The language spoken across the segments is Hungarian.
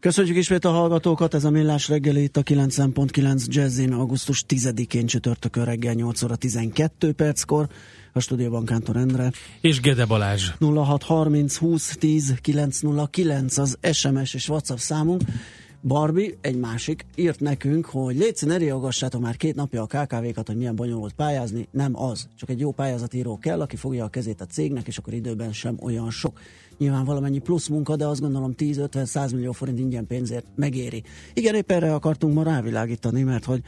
Köszönjük ismét a hallgatókat, ez a Millás reggeli itt a 90.9 Jazzin augusztus 10-én csütörtökön reggel 8 óra 12 perckor. A stúdióban Kántor Endre. És Gede Balázs. 0630 20 10 909 az SMS és WhatsApp számunk. Barbie, egy másik, írt nekünk, hogy légy ne riogassátok már két napja a KKV-kat, hogy milyen bonyolult pályázni. Nem az. Csak egy jó pályázatíró kell, aki fogja a kezét a cégnek, és akkor időben sem olyan sok. Nyilván valamennyi plusz munka, de azt gondolom 10-50-100 millió forint ingyen pénzért megéri. Igen, épp erre akartunk ma rávilágítani, mert hogy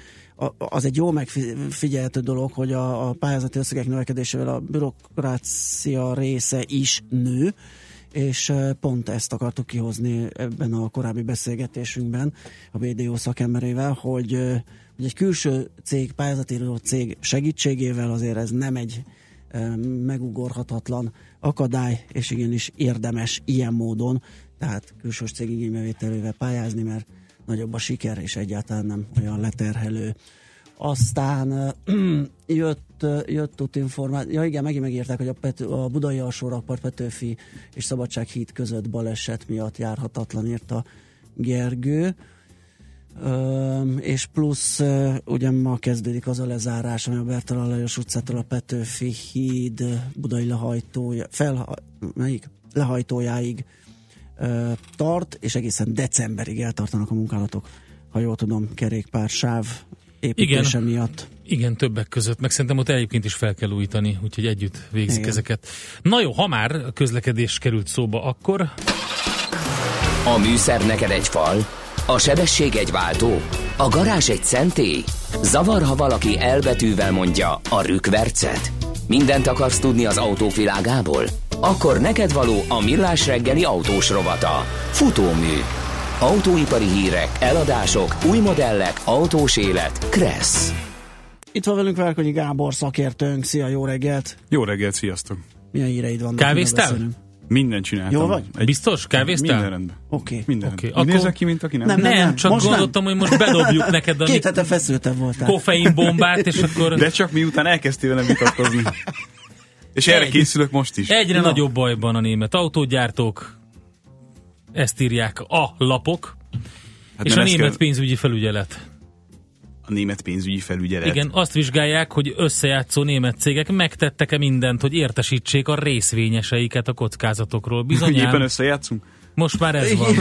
az egy jó megfigyelhető dolog, hogy a, a pályázati összegek növekedésével a bürokrácia része is nő, és pont ezt akartuk kihozni ebben a korábbi beszélgetésünkben a BDO szakemberével, hogy, hogy egy külső cég, pályázatíró cég segítségével azért ez nem egy megugorhatatlan akadály, és igenis érdemes ilyen módon, tehát külsős cég igénybevételével pályázni, mert nagyobb a siker, és egyáltalán nem olyan leterhelő. Aztán jött, jött ott információ, ja igen, megint megírták, hogy a, Pető, a Budai alsó rakpart Petőfi és Szabadság híd között baleset miatt járhatatlan, írta Gergő. És plusz ugye ma kezdődik az a lezárás, ami a Bertalan Lajos utcától a Petőfi híd budai lehajtója, fel, melyik? lehajtójáig tart, és egészen decemberig eltartanak a munkálatok, ha jól tudom, kerékpár sáv építése Igen. miatt. Igen, többek között, meg szerintem ott egyébként is fel kell újítani, úgyhogy együtt végzik Igen. ezeket. Na jó, ha már közlekedés került szóba, akkor... A műszer neked egy fal, a sebesség egy váltó, a garázs egy szentély. Zavar, ha valaki elbetűvel mondja a rükvercet. Mindent akarsz tudni az autóvilágából? Akkor neked való a millás reggeli autós rovata. Futómű. Autóipari hírek, eladások, új modellek, autós élet. Kressz. Itt van velünk Várkonyi Gábor szakértőnk. Szia, jó reggelt! Jó reggelt, sziasztok! Milyen híreid vannak? Kávéztál? Mindent csináltam. Jó vagy? Egy... Biztos? Kávéztál? Minden rendben. Oké. Okay. Minden Oké, okay. akkor- Nézek ki, mint aki nem. Nem, Nem, nem, csak most gondoltam, hogy most bedobjuk neked a Két hete feszültem voltál. koffeinbombát, és akkor De csak miután elkezdtél velem vitatkozni. És erre Egy. készülök most is. egyre Na. nagyobb bajban a német autógyártók, ezt írják a lapok, Hát és a német kell- pénzügyi felügyelet. A német pénzügyi felügyelet. Igen, azt vizsgálják, hogy összejátszó német cégek megtettek-e mindent, hogy értesítsék a részvényeseiket a kockázatokról. Hogy éppen összejátszunk? most már ez van.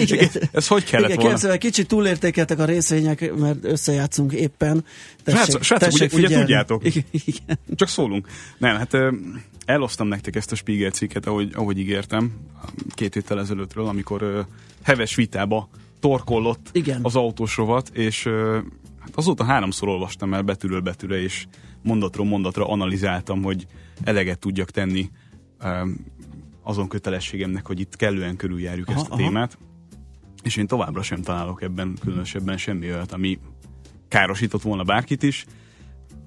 Igen. Ez hogy kellett Igen, volna? szépen, kicsit túlértékeltek a részvények, mert összejátszunk éppen. Tessék, Srácok, srácok, tessék ugye- ugye tudjátok? Igen. Csak szólunk. Nem, hát elosztam nektek ezt a Spiegel cikket, ahogy, ahogy ígértem, két héttel ezelőttről, amikor heves vitába torkollott Igen. az autós rovat, és hát azóta háromszor olvastam el betűről betűre, és mondatról mondatra analizáltam, hogy eleget tudjak tenni azon kötelességemnek, hogy itt kellően körüljárjuk Aha, ezt a aha. témát. És én továbbra sem találok ebben különösebben semmi olyat, ami károsított volna bárkit is.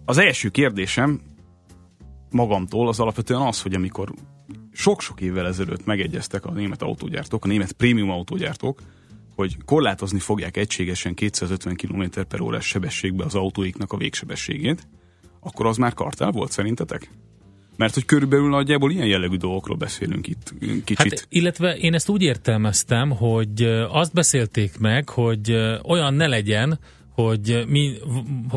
Az első kérdésem magamtól az alapvetően az, hogy amikor sok-sok évvel ezelőtt megegyeztek a német autógyártók, a német prémium autógyártók, hogy korlátozni fogják egységesen 250 km per órás sebességbe az autóiknak a végsebességét, akkor az már kartel volt szerintetek? Mert hogy körülbelül nagyjából ilyen jellegű dolgokról beszélünk itt kicsit. Hát, illetve én ezt úgy értelmeztem, hogy azt beszélték meg, hogy olyan ne legyen, hogy mi,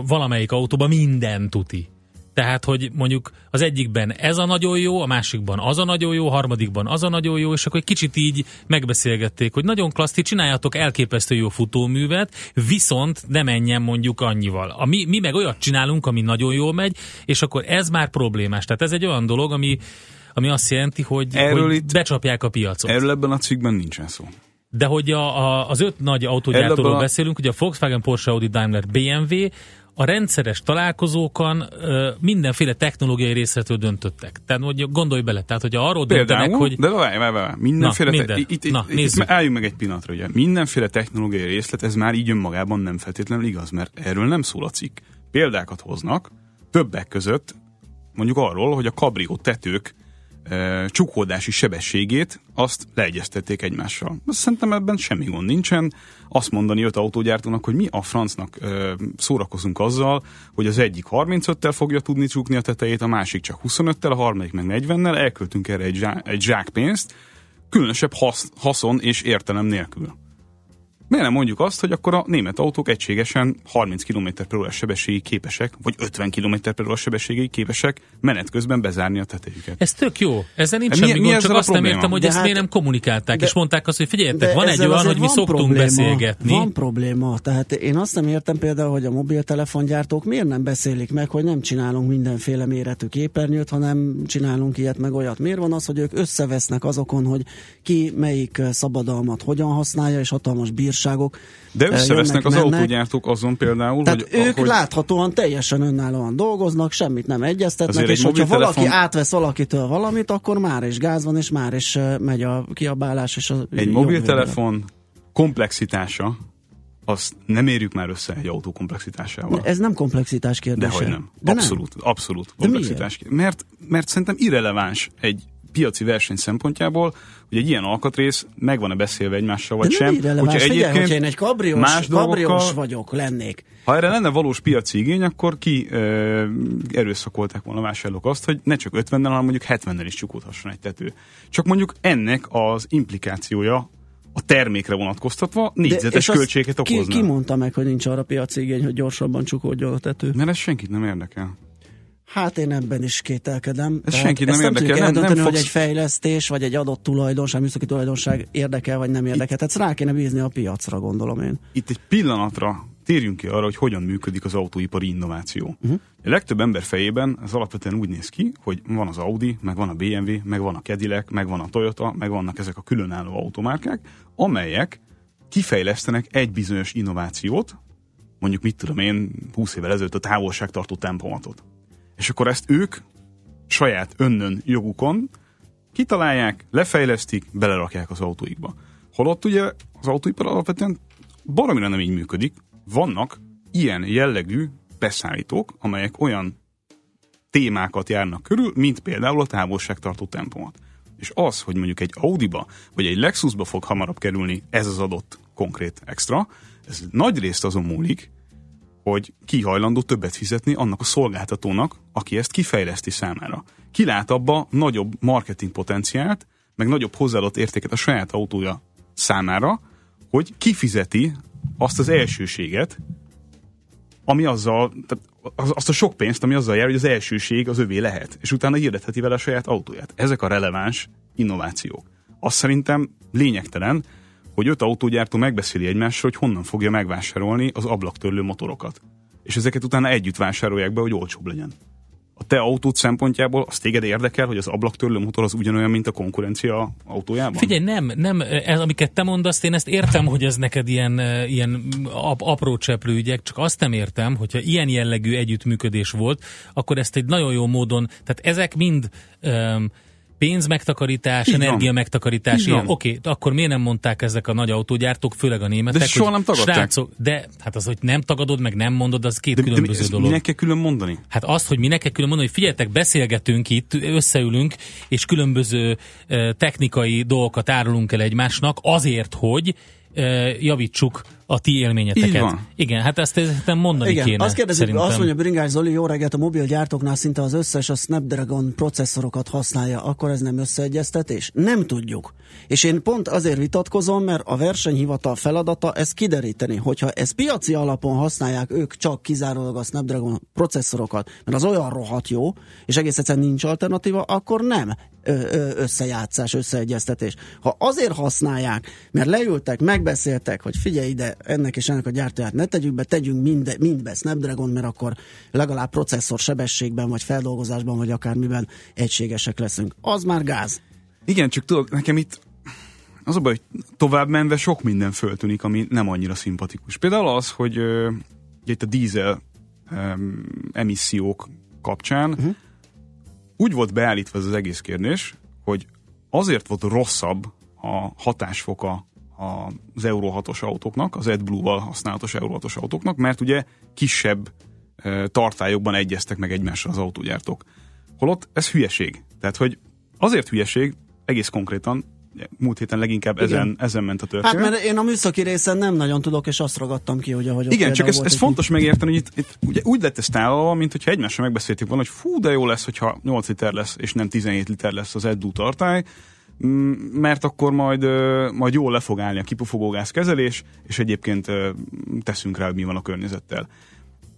valamelyik autóban minden tuti. Tehát, hogy mondjuk az egyikben ez a nagyon jó, a másikban az a nagyon jó, a harmadikban az a nagyon jó, és akkor egy kicsit így megbeszélgették, hogy nagyon klassz, ti elképesztő jó futóművet, viszont ne menjen mondjuk annyival. A mi, mi meg olyat csinálunk, ami nagyon jól megy, és akkor ez már problémás. Tehát ez egy olyan dolog, ami, ami azt jelenti, hogy, Erről hogy itt- becsapják a piacot. Erről ebben a cikkben nincsen szó. De hogy a, a, az öt nagy autógyártóról a- beszélünk, ugye a Volkswagen, Porsche, Audi, Daimler, BMW, a rendszeres találkozókon ö, mindenféle technológiai részletről döntöttek. Tehát hogy gondolj bele, tehát hogy arról döntenek, Például, hogy de várj, várj, várj, mindenféle, Na, te- minden. itt, itt, Na, itt, itt, álljunk meg egy pillanatra, ugye. Mindenféle technológiai részlet, ez már így önmagában nem feltétlenül igaz, mert erről nem szól a cikk. példákat hoznak, többek között mondjuk arról, hogy a kabrió tetők csukódási sebességét azt leegyeztették egymással. Szerintem ebben semmi gond nincsen. Azt mondani öt autógyártónak, hogy mi a francnak e, szórakozunk azzal, hogy az egyik 35-tel fogja tudni csukni a tetejét, a másik csak 25-tel, a harmadik meg 40-nel, elköltünk erre egy, zsá, egy zsákpénzt, különösebb hasz, haszon és értelem nélkül. Miért nem mondjuk azt, hogy akkor a német autók egységesen 30 km per órás sebességi képesek, vagy 50 km per órás sebességi képesek menet közben bezárni a tetejüket. Ez tök jó. Ezzel nincs mi, semmi mi gond, csak azt nem értem, hogy de ezt hát, miért nem kommunikálták, de, és mondták azt, hogy figyeljetek, van egy olyan, hogy mi szoktunk probléma, beszélgetni. Van probléma. Tehát én azt nem értem például, hogy a mobiltelefongyártók miért nem beszélik meg, hogy nem csinálunk mindenféle méretű képernyőt, hanem csinálunk ilyet meg olyat. Miért van az, hogy ők összevesznek azokon, hogy ki melyik szabadalmat hogyan használja, és hatalmas bír bírságok. De összevesznek az mennek. autógyártók azon például, Tehát hogy, ők hogy... láthatóan teljesen önállóan dolgoznak, semmit nem egyeztetnek, és hogyha telefon... valaki átvesz valakitől valamit, akkor már is gáz van, és már is megy a kiabálás. És a egy mobiltelefon komplexitása azt nem érjük már össze egy autó komplexitásával. Ez nem komplexitás kérdése. Dehogy nem. De abszolút, nem. abszolút komplexitás. Mert, mert szerintem irreleváns egy piaci verseny szempontjából, hogy egy ilyen alkatrész megvan-e beszélve egymással, vagy De sem. Hogyha egyébként Figyelj, hogyha én egy kabriós, más kabriós dolgokkal, vagyok, lennék. Ha erre lenne valós piaci igény, akkor ki ö, erőszakolták volna vásárlók azt, hogy ne csak 50-nel, hanem mondjuk 70-nel is csukódhasson egy tető. Csak mondjuk ennek az implikációja a termékre vonatkoztatva négyzetes költséget okozna. Ki, ki mondta meg, hogy nincs arra piaci igény, hogy gyorsabban csukódjon a tető? Mert ez senkit nem érdekel. Hát én ebben is kételkedem. Ez senki nem érdekel. Nem, nem, nem fogsz... hogy egy fejlesztés, vagy egy adott tulajdonság, műszaki tulajdonság érdekel, vagy nem érdekel. Tehát rá kéne bízni a piacra, gondolom én. Itt egy pillanatra térjünk ki arra, hogy hogyan működik az autóipari innováció. Uh-huh. A legtöbb ember fejében ez alapvetően úgy néz ki, hogy van az Audi, meg van a BMW, meg van a Cadillac, meg van a Toyota, meg vannak ezek a különálló automárkák, amelyek kifejlesztenek egy bizonyos innovációt, mondjuk mit tudom én, 20 évvel ezelőtt a távolságtartó tempomatot és akkor ezt ők saját önnön jogukon kitalálják, lefejlesztik, belerakják az autóikba. Holott ugye az autóipar alapvetően baromira nem így működik. Vannak ilyen jellegű beszállítók, amelyek olyan témákat járnak körül, mint például a távolságtartó tempomat. És az, hogy mondjuk egy Audiba vagy egy Lexusba fog hamarabb kerülni ez az adott konkrét extra, ez nagy részt azon múlik, hogy ki hajlandó többet fizetni annak a szolgáltatónak, aki ezt kifejleszti számára. Ki lát abba nagyobb marketing potenciált, meg nagyobb hozzáadott értéket a saját autója számára, hogy kifizeti azt az elsőséget, ami azzal, tehát azt a sok pénzt, ami azzal jár, hogy az elsőség az övé lehet, és utána hirdetheti vele a saját autóját. Ezek a releváns innovációk. Azt szerintem lényegtelen, hogy öt autógyártó megbeszéli egymással, hogy honnan fogja megvásárolni az ablaktörlő motorokat. És ezeket utána együtt vásárolják be, hogy olcsóbb legyen. A te autót szempontjából az téged érdekel, hogy az ablaktörlő motor az ugyanolyan, mint a konkurencia autójában? Figyelj, nem, nem, ez, amiket te mondasz, én ezt értem, hogy ez neked ilyen, ilyen ap, apró cseplő ügyek, csak azt nem értem, hogyha ilyen jellegű együttműködés volt, akkor ezt egy nagyon jó módon, tehát ezek mind um, pénzmegtakarítás, energia megtakarítás, ilyen. Oké, okay, akkor miért nem mondták ezek a nagy autógyártók, főleg a németek, de soha nem tagadták. Srácok, de hát az, hogy nem tagadod, meg nem mondod, az két de, különböző de dolog. Minek kell külön mondani? Hát azt, hogy minek kell külön mondani, hogy figyeljetek, beszélgetünk itt, összeülünk, és különböző technikai dolgokat árulunk el egymásnak azért, hogy javítsuk a ti élményeteket. Így van. Igen, hát ezt, ezt mondani Igen, kéne. Azt kérdezik, szerintem. azt mondja Bringás Zoli, jó reggelt, a mobilgyártóknál szinte az összes a Snapdragon processzorokat használja, akkor ez nem összeegyeztetés? Nem tudjuk. És én pont azért vitatkozom, mert a versenyhivatal feladata ezt kideríteni, hogyha ez piaci alapon használják ők csak kizárólag a Snapdragon processzorokat, mert az olyan rohadt jó, és egész egyszerűen nincs alternatíva, akkor nem összejátszás, összeegyeztetés. Ha azért használják, mert leültek, megbeszéltek, hogy figyelj ide, ennek és ennek a gyártóját ne tegyük be, tegyünk mind, mindbe Snapdragon, mert akkor legalább processzor sebességben, vagy feldolgozásban, vagy akármiben egységesek leszünk. Az már gáz. Igen, csak tudod, nekem itt az a baj, hogy tovább menve sok minden föltűnik, ami nem annyira szimpatikus. Például az, hogy uh, itt a dízel um, emissziók kapcsán uh-huh. Úgy volt beállítva ez az egész kérdés, hogy azért volt rosszabb a hatásfoka az Euro 6-os autóknak, az AdBlue-val használatos Euro 6-os autóknak, mert ugye kisebb tartályokban egyeztek meg egymással az autógyártók. Holott ez hülyeség. Tehát, hogy azért hülyeség, egész konkrétan, múlt héten leginkább ezen, ezen ment a történet. Hát mert én a műszaki részen nem nagyon tudok, és azt ragadtam ki, hogy ahogy Igen, csak ez, ez fontos megérteni, hogy itt, itt ugye úgy lett ez tálalva, mint hogyha egymással megbeszéltük volna, hogy fú, de jó lesz, hogyha 8 liter lesz, és nem 17 liter lesz az AdBlue tartály, mert akkor majd, majd jól le fog állni a kipufogógáz kezelés, és egyébként teszünk rá, hogy mi van a környezettel.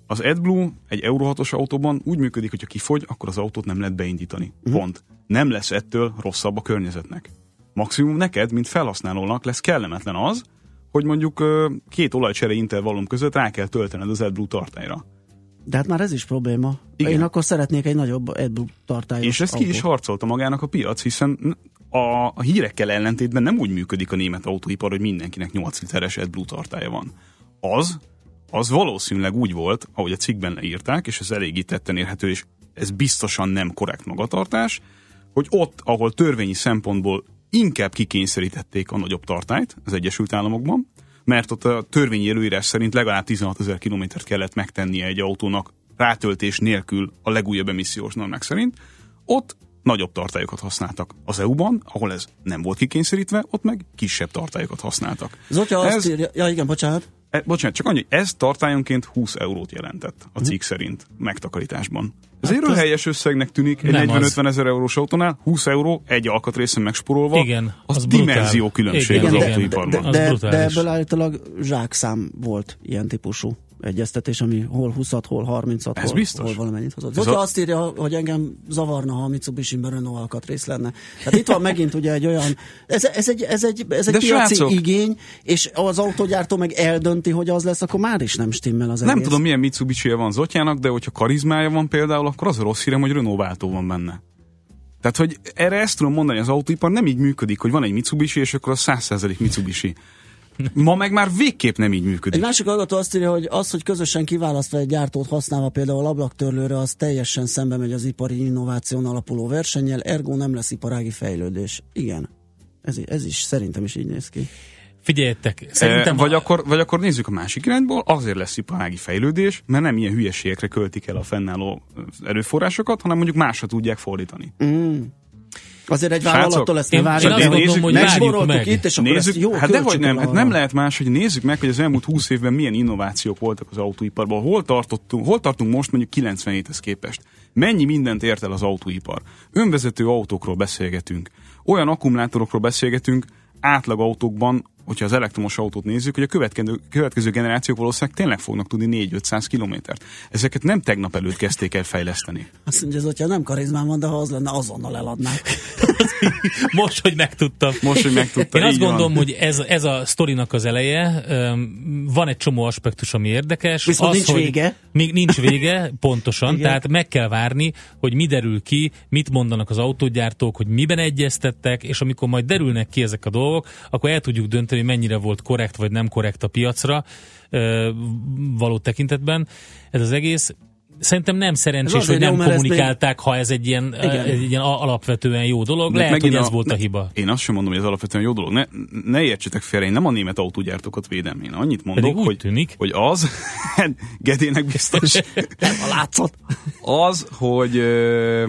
Az AdBlue egy Euro 6-os autóban úgy működik, hogy ha kifogy, akkor az autót nem lehet beindítani. Pont. Nem lesz ettől rosszabb a környezetnek. Maximum neked, mint felhasználónak lesz kellemetlen az, hogy mondjuk két olajcsere intervallum között rá kell töltened az AdBlue tartályra. De hát már ez is probléma. Igen. Én akkor szeretnék egy nagyobb AdBlue tartályos És ezt ki is autót. harcolta magának a piac, hiszen a, a hírekkel ellentétben nem úgy működik a német autóipar, hogy mindenkinek 8 literes AdBlue tartálya van. Az, az valószínűleg úgy volt, ahogy a cikkben leírták, és ez eléggé tetten érhető, és ez biztosan nem korrekt magatartás, hogy ott, ahol törvényi szempontból inkább kikényszerítették a nagyobb tartályt az Egyesült Államokban, mert ott a törvényi előírás szerint legalább 16 ezer kilométert kellett megtennie egy autónak rátöltés nélkül a legújabb emissziós normák szerint, ott nagyobb tartályokat használtak. Az EU-ban, ahol ez nem volt kikényszerítve, ott meg kisebb tartályokat használtak. Zotya azt Ez- írja, ja igen, bocsánat. E, bocsánat, csak annyi, ez tartályonként 20 eurót jelentett a cikk szerint megtakarításban. Ez egy helyes összegnek tűnik egy Nem 40-50 ezer eurós autónál, 20 euró egy alkatrészen megspórolva, Igen, az, az dimenzió brutál. különbség Igen, az igen, de, autóiparban. de, de, de brutális. ebből állítólag zsákszám volt ilyen típusú egyeztetés, ami hol 20 hol 30 Ez hol, biztos. hol valamennyit hozott. Zotya a- azt írja, hogy engem zavarna, ha a Mitsubishi-ben Renault alkatrész lenne. Tehát itt van megint ugye egy olyan, ez, ez egy, ez egy, ez egy De piaci srácok- igény, és az autógyártó meg eldönti, hogy az lesz, akkor már is nem stimmel az Nem egész. tudom, milyen mitsubishi van Zotjának, de hogyha karizmája van például, akkor az a rossz hírem, hogy Renault váltó van benne. Tehát, hogy erre ezt tudom mondani, az autóipar nem így működik, hogy van egy Mitsubishi, és akkor az 100% Mitsubishi. Ma meg már végképp nem így Egy működik. másik hallgató azt írja, hogy az, hogy közösen kiválasztva egy gyártót használva például ablaktörlőre, az teljesen szembe megy az ipari innováción alapuló versennyel, ergo nem lesz iparági fejlődés. Igen. Ez, ez is szerintem is így néz ki. Figyeljetek, Szerintem szerintem... vagy, a- akkor, vagy akkor nézzük a másik irányból, azért lesz iparági fejlődés, mert nem ilyen hülyeségekre költik el a fennálló erőforrásokat, hanem mondjuk másra tudják fordítani. Mm. Azért egy vállalattól ezt ne várjuk. én azt gondolom, hogy várjuk Megsporoltuk meg. itt, és akkor Nézzük, ezt jó hát dehogy nem, hát nem lehet más, hogy nézzük meg, hogy az elmúlt 20 évben milyen innovációk voltak az autóiparban. Hol, tartottunk, hol tartunk most mondjuk 97-hez képest? Mennyi mindent ért el az autóipar? Önvezető autókról beszélgetünk. Olyan akkumulátorokról beszélgetünk, átlag autókban, hogyha az elektromos autót nézzük, hogy a következő, következő generációk valószínűleg tényleg fognak tudni 4-500 kilométert. Ezeket nem tegnap előtt kezdték el fejleszteni. Azt mondja, hogy nem karizmám van, de ha az lenne, azonnal eladnák. Most, hogy megtudtam. Most, hogy megtudta, Én azt így van. gondolom, hogy ez, ez a sztorinak az eleje. Van egy csomó aspektus, ami érdekes. Viszont az, nincs hogy vége. Még nincs vége, pontosan. Igen. Tehát meg kell várni, hogy mi derül ki, mit mondanak az autógyártók, hogy miben egyeztettek, és amikor majd derülnek ki ezek a dolgok, akkor el tudjuk dönteni, hogy mennyire volt korrekt vagy nem korrekt a piacra való tekintetben. Ez az egész. Szerintem nem szerencsés, hogy nem jó, kommunikálták, ha ez egy ilyen, Igen. egy ilyen alapvetően jó dolog. De Lehet, hogy ez a- volt a hiba. Én azt sem mondom, hogy ez alapvetően jó dolog. Ne, ne értsetek félre, én nem a német autógyártókat védem. Én annyit mondok, Pedig úgy hogy, tűnik. hogy az, Gedének biztos, A látszat. az, hogy ö,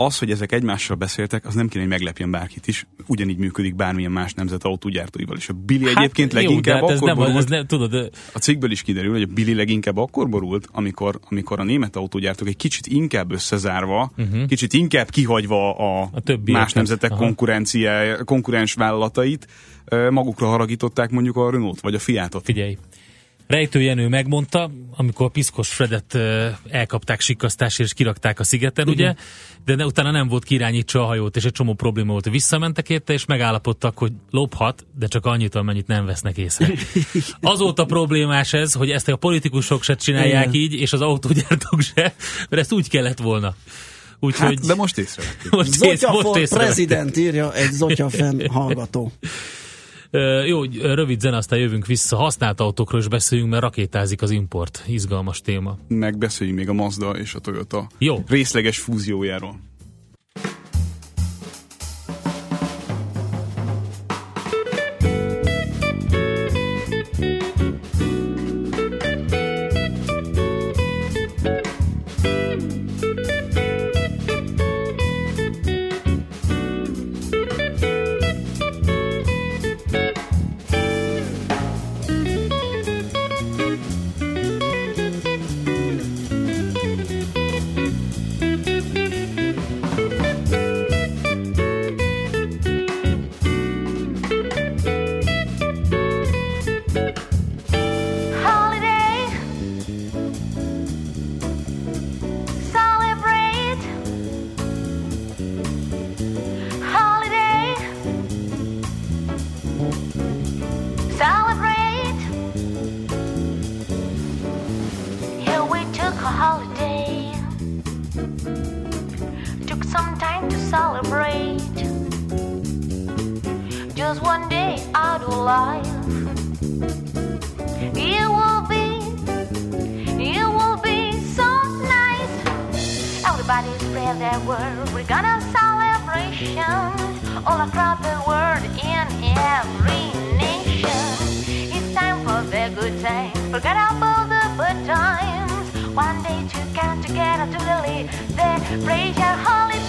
az, hogy ezek egymással beszéltek, az nem kéne, hogy meglepjen bárkit is. Ugyanígy működik bármilyen más nemzet autógyártóival. És a Billy hát, egyébként jó, leginkább hát ez akkor nem, borult, ez nem, tudod, a cikkből is kiderül, hogy a Billy leginkább akkor borult, amikor, amikor a német autógyártók egy kicsit inkább összezárva, uh-huh. kicsit inkább kihagyva a. A többieket. más nemzetek Aha. konkurencia, konkurens vállalatait, magukra haragították mondjuk a Renault vagy a Fiatot. figyelj. Rejtő Jenő megmondta, amikor a piszkos Fredet elkapták sikasztásért és kirakták a szigeten, ugye, de ne, utána nem volt kirányítsa a hajót, és egy csomó probléma volt. Visszamentek érte, és megállapodtak, hogy lophat, de csak annyit, amennyit nem vesznek észre. Azóta problémás ez, hogy ezt a politikusok se csinálják Igen. így, és az autógyártók se, mert ezt úgy kellett volna. Úgyhogy Hát, de most észrevettük. most, ész, most észrevették. president írja egy Zotya fan hallgató. Jó, rövid zene, aztán jövünk vissza. Használt autókról is beszéljünk, mert rakétázik az import. Izgalmas téma. Megbeszéljünk még a Mazda és a Toyota Jó. részleges fúziójáról. Their we're gonna celebration all across the world in every nation. It's time for the good time, forget about the bad times. One day to come together to the your holiday.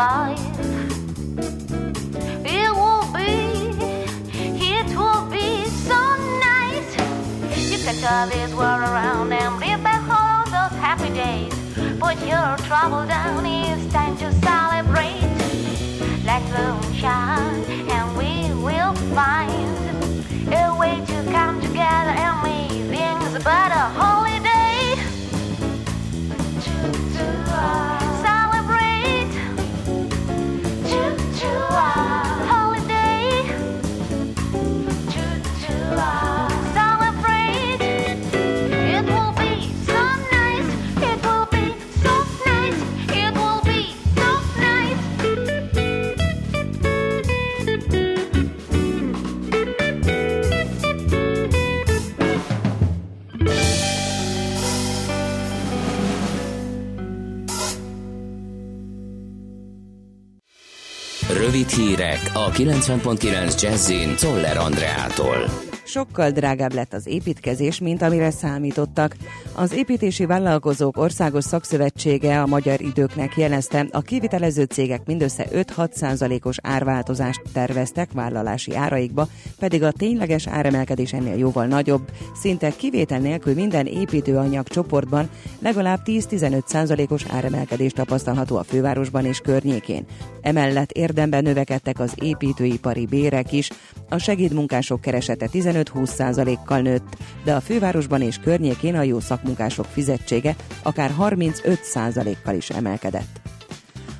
Life, it will be, it will be so nice. You can turn this world around and bring back all those happy days. Put your trouble down, it's time to celebrate. Let the moon shine, and we will find a way to come together and make things better. Hírek a 90.9 Jazzin Toller Andreától. Sokkal drágább lett az építkezés, mint amire számítottak. Az építési vállalkozók országos szakszövetsége a magyar időknek jelezte, a kivitelező cégek mindössze 5-6 százalékos árváltozást terveztek vállalási áraikba, pedig a tényleges áremelkedés ennél jóval nagyobb, szinte kivétel nélkül minden építőanyag csoportban legalább 10-15 százalékos áremelkedés tapasztalható a fővárosban és környékén. Emellett érdemben növekedtek az építőipari bérek is, a segédmunkások keresete 15-20 százalékkal nőtt, de a fővárosban és környékén a jó szakmunkások fizetsége akár 35 százalékkal is emelkedett.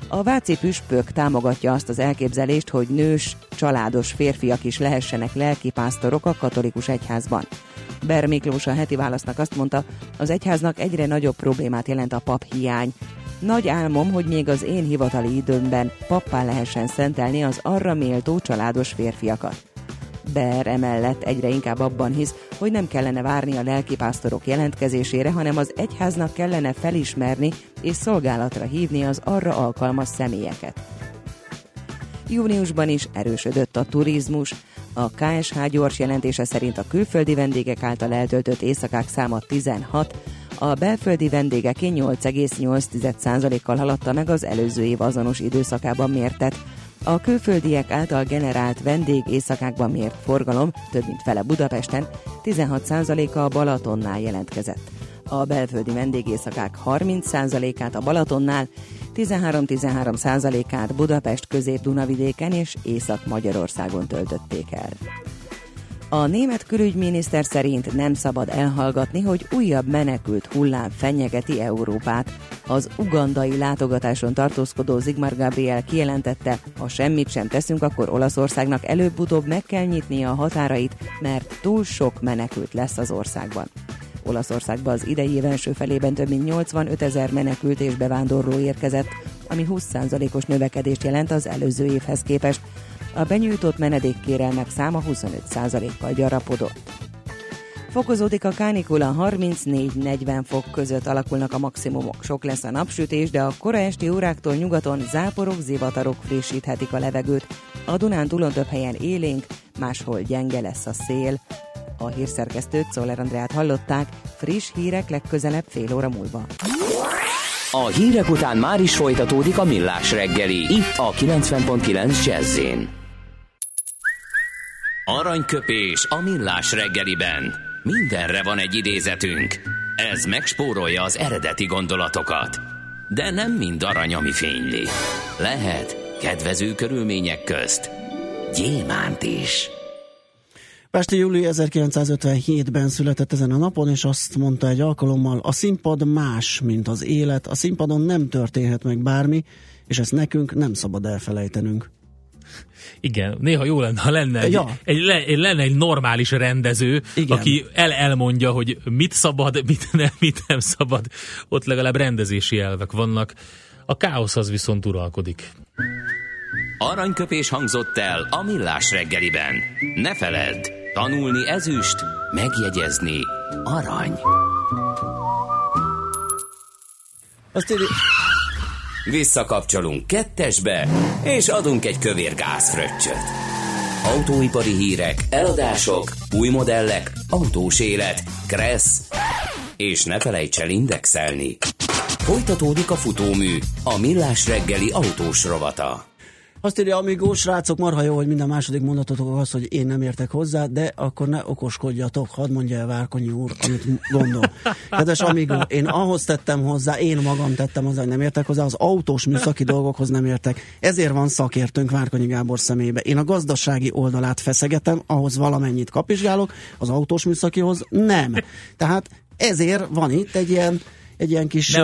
A Váci püspök támogatja azt az elképzelést, hogy nős, családos férfiak is lehessenek lelkipásztorok a katolikus egyházban. Ber Miklós a heti válasznak azt mondta, az egyháznak egyre nagyobb problémát jelent a pap hiány. Nagy álmom, hogy még az én hivatali időmben pappá lehessen szentelni az arra méltó családos férfiakat. Ber emellett egyre inkább abban hisz, hogy nem kellene várni a lelkipásztorok jelentkezésére, hanem az egyháznak kellene felismerni és szolgálatra hívni az arra alkalmas személyeket. Júniusban is erősödött a turizmus. A KSH gyors jelentése szerint a külföldi vendégek által eltöltött éjszakák száma 16, a belföldi vendégek 8,8%-kal haladta meg az előző év azonos időszakában mértet. A külföldiek által generált vendég éjszakákban mért forgalom több mint fele Budapesten, 16%-a a Balatonnál jelentkezett. A belföldi vendégészakák 30%-át a Balatonnál, 13-13%-át Budapest közép-Dunavidéken és Észak-Magyarországon töltötték el. A német külügyminiszter szerint nem szabad elhallgatni, hogy újabb menekült hullám fenyegeti Európát. Az ugandai látogatáson tartózkodó Zigmar Gabriel kijelentette, ha semmit sem teszünk, akkor Olaszországnak előbb-utóbb meg kell nyitnia a határait, mert túl sok menekült lesz az országban. Olaszországba az idei év első felében több mint 85 ezer menekült és bevándorló érkezett, ami 20%-os növekedést jelent az előző évhez képest. A benyújtott menedékkérelmek száma 25%-kal gyarapodott. Fokozódik a kánikula, 34-40 fok között alakulnak a maximumok. Sok lesz a napsütés, de a kora esti óráktól nyugaton záporok, zivatarok frissíthetik a levegőt. A Dunán túlon több helyen élénk, máshol gyenge lesz a szél. A hírszerkesztőt Szoller Andrát hallották, friss hírek legközelebb fél óra múlva. A hírek után már is folytatódik a millás reggeli, itt a 90.9 jazz Aranyköpés a millás reggeliben. Mindenre van egy idézetünk. Ez megspórolja az eredeti gondolatokat. De nem mind arany, ami fényli. Lehet kedvező körülmények közt gyémánt is. Pesti Júli 1957-ben született ezen a napon, és azt mondta egy alkalommal, a színpad más, mint az élet, a színpadon nem történhet meg bármi, és ezt nekünk nem szabad elfelejtenünk. Igen, néha jó lenne, ha lenne egy, Ja. egy, le, lenne egy normális rendező, Igen. aki el elmondja, hogy mit szabad, mit nem, mit nem szabad. Ott legalább rendezési elvek vannak. A káosz az viszont uralkodik. Aranyköpés hangzott el a millás reggeliben. Ne feledd, tanulni ezüst, megjegyezni arany. Azt írja, Visszakapcsolunk kettesbe, és adunk egy kövér gázfröccsöt. Autóipari hírek, eladások, új modellek, autós élet, kressz, és ne felejts el indexelni. Folytatódik a futómű, a millás reggeli autós rovata. Azt írja, amíg srácok, marha jó, hogy minden második mondatotok az, hogy én nem értek hozzá, de akkor ne okoskodjatok, hadd mondja el Várkonyi úr, amit gondol. Kedves amígó, én ahhoz tettem hozzá, én magam tettem hozzá, hogy nem értek hozzá, az autós műszaki dolgokhoz nem értek. Ezért van szakértőnk Várkonyi Gábor szemébe. Én a gazdasági oldalát feszegetem, ahhoz valamennyit kapizsgálok, az autós műszakihoz nem. Tehát ezért van itt egy ilyen egy ilyen kis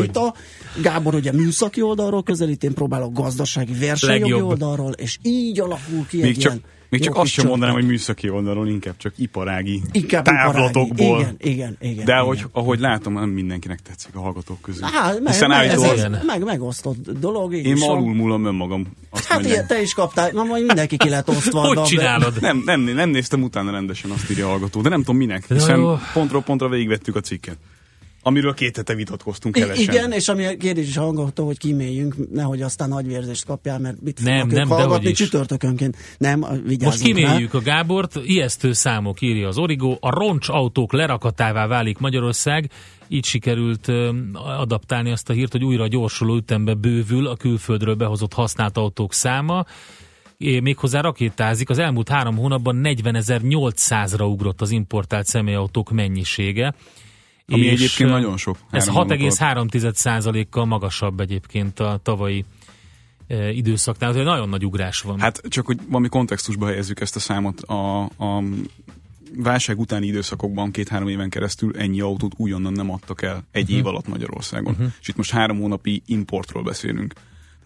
vita. Gábor ugye műszaki oldalról közelít, én próbálok gazdasági versenyjogi oldalról, és így alakul ki Még egy csak, ilyen még jó csak azt kis sem mondanám, hogy műszaki oldalon, inkább csak iparági Inkább távlatokból. iparági. Igen, igen, igen. De igen. ahogy, ahogy látom, nem mindenkinek tetszik a hallgatók közül. Hát, meg, Hiszen meg, ez, Igen. meg megosztott dolog. én is ma alul múlom önmagam. Azt Hát ilyen, te is kaptál, na majd mindenki ki lett osztva. Hogy de- csinálod? Nem, nem, nem néztem utána rendesen, azt írja a hallgató, de nem tudom minek, hiszen jó. pontról pontra végigvettük a cikket. Amiről két hete vitatkoztunk kelesen. igen, és ami a kérdés is hallgató, hogy kiméljünk, nehogy aztán nagyvérzést kapjál, mert mit Nem, fognak nem, hallgatni csütörtökönként. Nem, Most rá. kiméljük a Gábort, ijesztő számok írja az Origó, a roncsautók lerakatává válik Magyarország, így sikerült adaptálni azt a hírt, hogy újra gyorsuló ütembe bővül a külföldről behozott használt autók száma, méghozzá rakétázik. Az elmúlt három hónapban 40.800-ra ugrott az importált személyautók mennyisége. Ami És, egyébként nagyon sok. Ez három hónap alatt. 6,3%-kal magasabb egyébként a tavalyi időszaknál, tehát nagyon nagy ugrás van. Hát csak, hogy valami kontextusba helyezzük ezt a számot. A, a válság utáni időszakokban két-három éven keresztül ennyi autót újonnan nem adtak el egy Mhm. év alatt Magyarországon. És itt most három hónapi importról beszélünk.